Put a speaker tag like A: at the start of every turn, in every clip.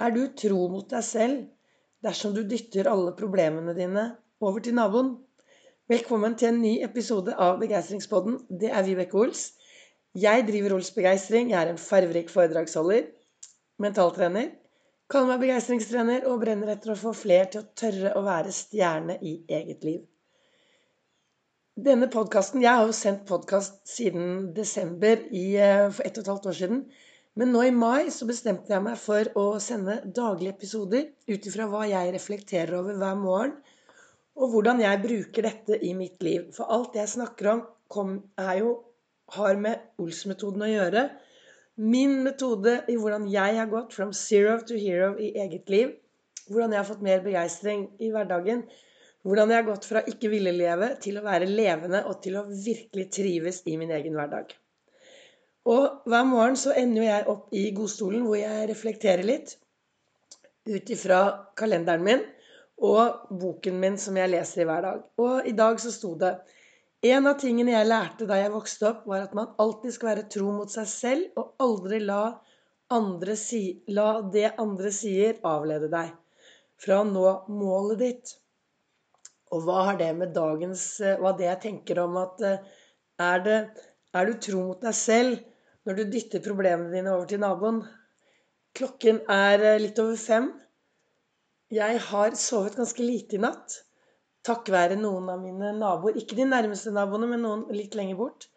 A: Er du tro mot deg selv dersom du dytter alle problemene dine over til naboen? Velkommen til en ny episode av Begeistringspodden. Det er Vibeke Ols. Jeg driver Ols Begeistring. Jeg er en farverik foredragsholder, mentaltrener. Kaller meg begeistringstrener og brenner etter å få fler til å tørre å være stjerne i eget liv. Denne podkasten Jeg har jo sendt podkast siden desember i, eh, for ett og et halvt år siden. Men nå i mai så bestemte jeg meg for å sende daglige episoder ut ifra hva jeg reflekterer over hver morgen, og hvordan jeg bruker dette i mitt liv. For alt jeg snakker om, kom, jo, har med Ols-metoden å gjøre. Min metode i hvordan jeg har gått from zero to hero i eget liv. Hvordan jeg har fått mer begeistring i hverdagen. Hvordan jeg har gått fra ikke ville leve til å være levende og til å virkelig trives i min egen hverdag. Og hver morgen så ender jeg opp i godstolen hvor jeg reflekterer litt ut ifra kalenderen min og boken min som jeg leser i hver dag. Og i dag så sto det en av tingene jeg lærte da jeg vokste opp, var at man alltid skal være tro mot seg selv og aldri la, si, la det andre sier, avlede deg fra å nå målet ditt. Og hva har det med dagens Hva det jeg tenker om at eh, er, det, er du tro mot deg selv når du dytter problemene dine over til naboen. Klokken er eh, litt over fem. Jeg har sovet ganske lite i natt. Takk være noen av mine naboer. Ikke de nærmeste naboene, men noen litt lenger bort.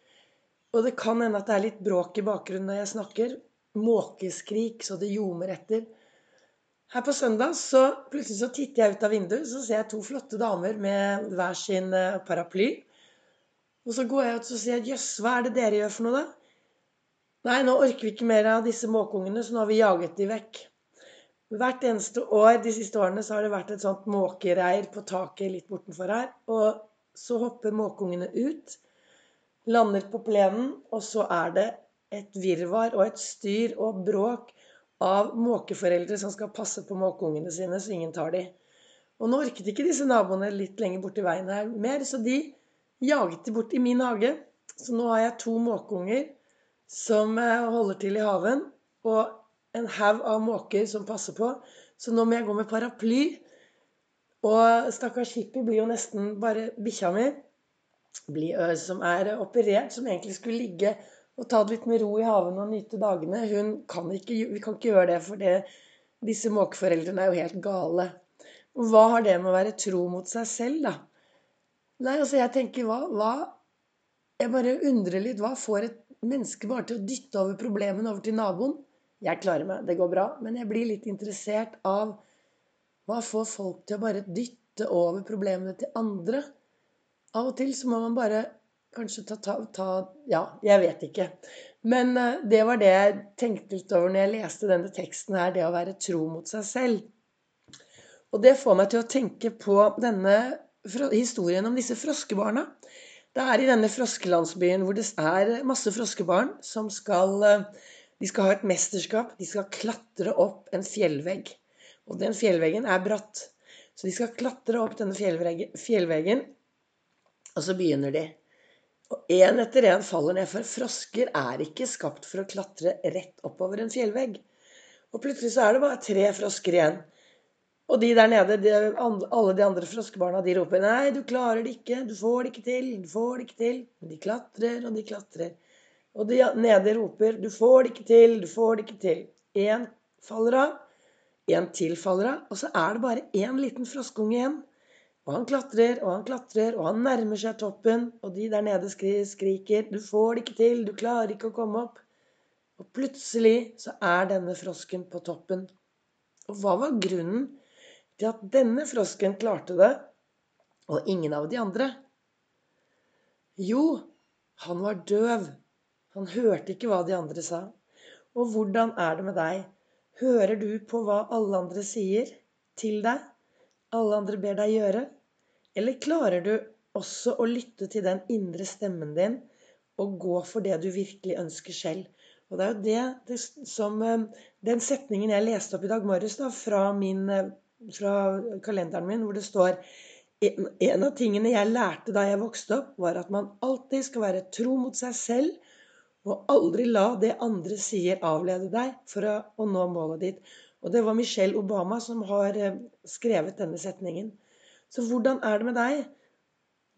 A: Og det kan hende at det er litt bråk i bakgrunnen når jeg snakker. Måkeskrik så det ljomer etter. Her på søndag så plutselig så titter jeg ut av vinduet, så ser jeg to flotte damer med hver sin eh, paraply. Og så går jeg ut og sier jøss, hva er det dere gjør for noe, da? Nei, nå orker vi ikke mer av disse måkeungene, så nå har vi jaget de vekk. Hvert eneste år de siste årene så har det vært et sånt måkereir på taket litt bortenfor her. Og så hopper måkeungene ut, lander på plenen, og så er det et virvar og et styr og bråk av måkeforeldre som skal passe på måkeungene sine, så ingen tar de. Og nå orket ikke disse naboene litt lenger borti veien her mer, så de jaget de bort i min hage. Så nå har jeg to måkeunger som eh, holder til i haven, og en haug av måker som passer på. Så nå må jeg gå med paraply. Og stakkars Hippie blir jo nesten bare bikkja mi, som er operert, som egentlig skulle ligge og ta det litt med ro i haven og nyte dagene. Hun kan ikke, vi kan ikke gjøre det, for det, disse måkeforeldrene er jo helt gale. Og hva har det med å være tro mot seg selv, da? Nei, altså jeg tenker hva, hva Jeg bare undrer litt. Hva får et menneske bare til å dytte over problemene over til naboen. Jeg klarer meg, det går bra. Men jeg blir litt interessert av hva får folk til å bare dytte over problemene til andre? Av og til så må man bare kanskje ta, ta, ta Ja, jeg vet ikke. Men uh, det var det jeg tenkte litt over når jeg leste denne teksten her, det å være tro mot seg selv. Og det får meg til å tenke på denne historien om disse froskebarna. Det er i denne froskelandsbyen hvor det er masse froskebarn som skal eh, De skal ha et mesterskap. De skal klatre opp en fjellvegg. Og den fjellveggen er bratt. Så de skal klatre opp denne fjellveggen, og så begynner de. Og én etter én faller ned, for frosker er ikke skapt for å klatre rett oppover en fjellvegg. Og plutselig så er det bare tre frosker igjen. Og de der nede, de, alle de andre froskebarna, de roper 'Nei, du klarer det ikke. Du får det ikke til. Du får det ikke til.' Men de klatrer og de klatrer. Og de nede roper 'Du får det ikke til. Du får det ikke til.' Én faller av. En til faller av. Og så er det bare én liten froskeunge igjen. Og han klatrer og han klatrer, og han nærmer seg toppen. Og de der nede skriker 'Du får det ikke til. Du klarer ikke å komme opp.' Og plutselig så er denne frosken på toppen. Og hva var grunnen til at denne frosken klarte det, og ingen av de andre? Jo, han var døv. Han hørte ikke hva de andre sa. Og hvordan er det med deg? Hører du på hva alle andre sier til deg? Alle andre ber deg gjøre? Eller klarer du også å lytte til den indre stemmen din og gå for det du virkelig ønsker selv? Og det er jo det, det som eh, Den setningen jeg leste opp i dag morges da, fra min eh, fra kalenderen min hvor det står en av tingene jeg lærte da jeg vokste opp, var at man alltid skal være tro mot seg selv og aldri la det andre sier, avlede deg for å, nå målet ditt. Og det var Michelle Obama som har eh, skrevet denne setningen. Så hvordan er det med deg?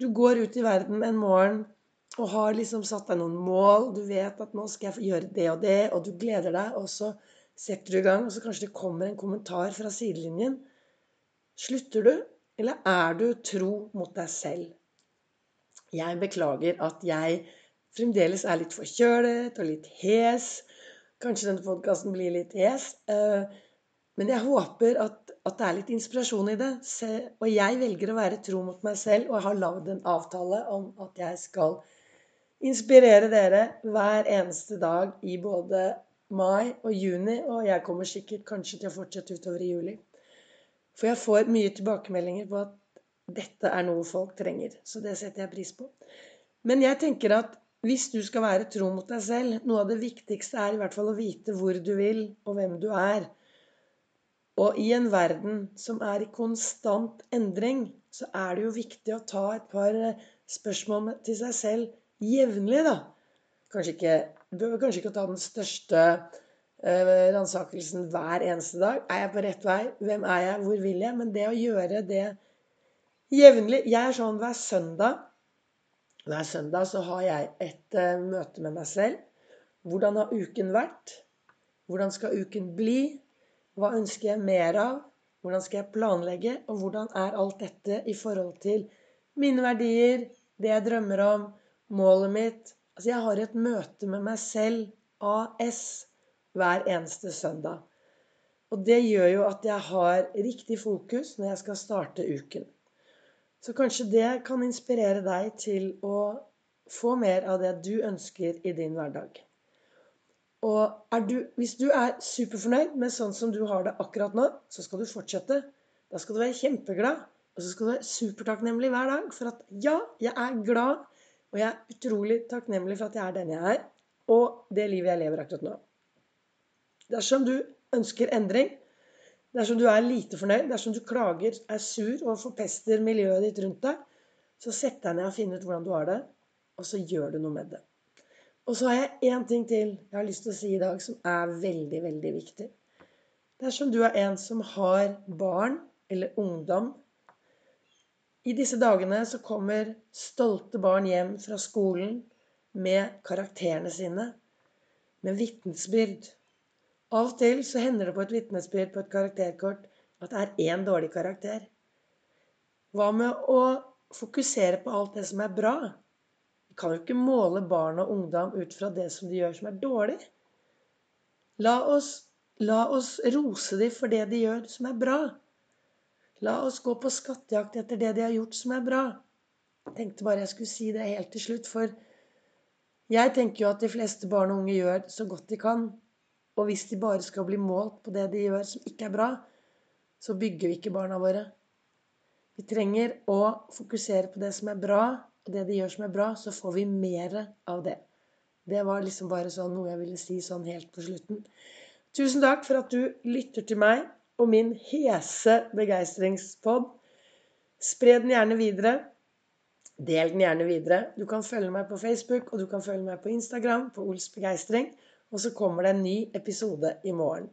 A: Du går ut i verden en morgen og har liksom satt deg noen mål. Du vet at nå skal jeg gjøre det og det, og du gleder deg. Og så setter du i gang, og så kanskje det kommer en kommentar fra sidelinjen. Slutter du, eller er du tro mot deg selv? Jeg beklager at jeg fremdeles er litt forkjølet og litt hes. Kanskje denne podkasten blir litt hes. Eh, men jeg håper at, at, det er litt inspirasjon i det. Og jeg velger å være tro mot meg selv, og jeg har lagd en avtale om at jeg skal inspirere dere hver eneste dag i både mai og juni. Og jeg kommer sikkert kanskje til å fortsette utover i juli. For jeg får mye tilbakemeldinger på at dette er noe folk trenger. Så det setter jeg pris på. Men jeg tenker at hvis du skal være tro mot deg selv, noe av det viktigste er i hvert fall å vite hvor du vil, og hvem du er. Og i en verden som er i konstant endring, så er det jo viktig å ta et par eh, spørsmål til seg selv jevnlig, da. Kanskje ikke, du behøver kanskje ikke å ta den største ransakelsen hver eneste dag. Er jeg på rett vei? Hvem er jeg? Hvor vil jeg? Men det å gjøre det jevnlig Jeg er sånn hver søndag hver søndag så har jeg et uh, møte med meg selv. Hvordan har uken vært? Hvordan skal uken bli? Hva ønsker jeg mer av? Hvordan skal jeg planlegge? Og hvordan er alt dette i forhold til mine verdier, det jeg drømmer om, målet mitt? Altså, jeg har et møte med meg selv, AS, hver eneste søndag. Og det gjør jo at jeg har riktig fokus når jeg skal starte uken. Så kanskje det kan inspirere deg til å få mer av det du ønsker i din hverdag. Og du, hvis du er superfornøyd med sånn som du har det akkurat nå, så skal du fortsette. Da skal du være kjempeglad. Og så skal du være supertakknemlig hver dag for at ja, jeg er glad, og jeg er utrolig takknemlig for at jeg er den jeg er, og det livet jeg lever akkurat nå. Dersom du ønsker endring, Dersom du er lite fornøyd, dersom du klager, er sur og forpester miljøet ditt rundt deg, så sett deg ned og finn ut hvordan du har det, og så gjør du noe med det. Og så har jeg én ting til jeg har lyst til å si i dag, som er veldig, veldig viktig. Dersom du er en som har barn eller ungdom I disse dagene så kommer stolte barn hjem fra skolen med karakterene sine, med vitnesbyrd av og til så hender det på et vitnesbyrd på et karakterkort at det er én dårlig karakter. Hva med å fokusere på alt det som er bra? Vi kan jo ikke måle barn og ungdom ut fra det som de gjør som er dårlig. La oss, la oss rose dem for det de gjør som er bra. La oss gå på skattejakt etter det de har gjort som er bra. Jeg tenkte bare jeg skulle si det helt til slutt, for jeg tenker jo at de fleste barn og unge gjør så godt de kan. Og hvis de bare skal bli målt på det de gjør som ikke er bra, så bygger vi ikke barna våre. Vi trenger å fokusere på det som er bra, og det de gjør som er bra, så får vi mer av det. Det var liksom bare sånn noe jeg ville si sånn helt på slutten. Tusen takk for at du lytter til meg og min hese begeistringspod. Spre den gjerne videre. Del den gjerne videre. Du kan følge meg på Facebook, og du kan følge meg på Instagram på Ols Begeistring. Og så kommer det en ny episode i morgen.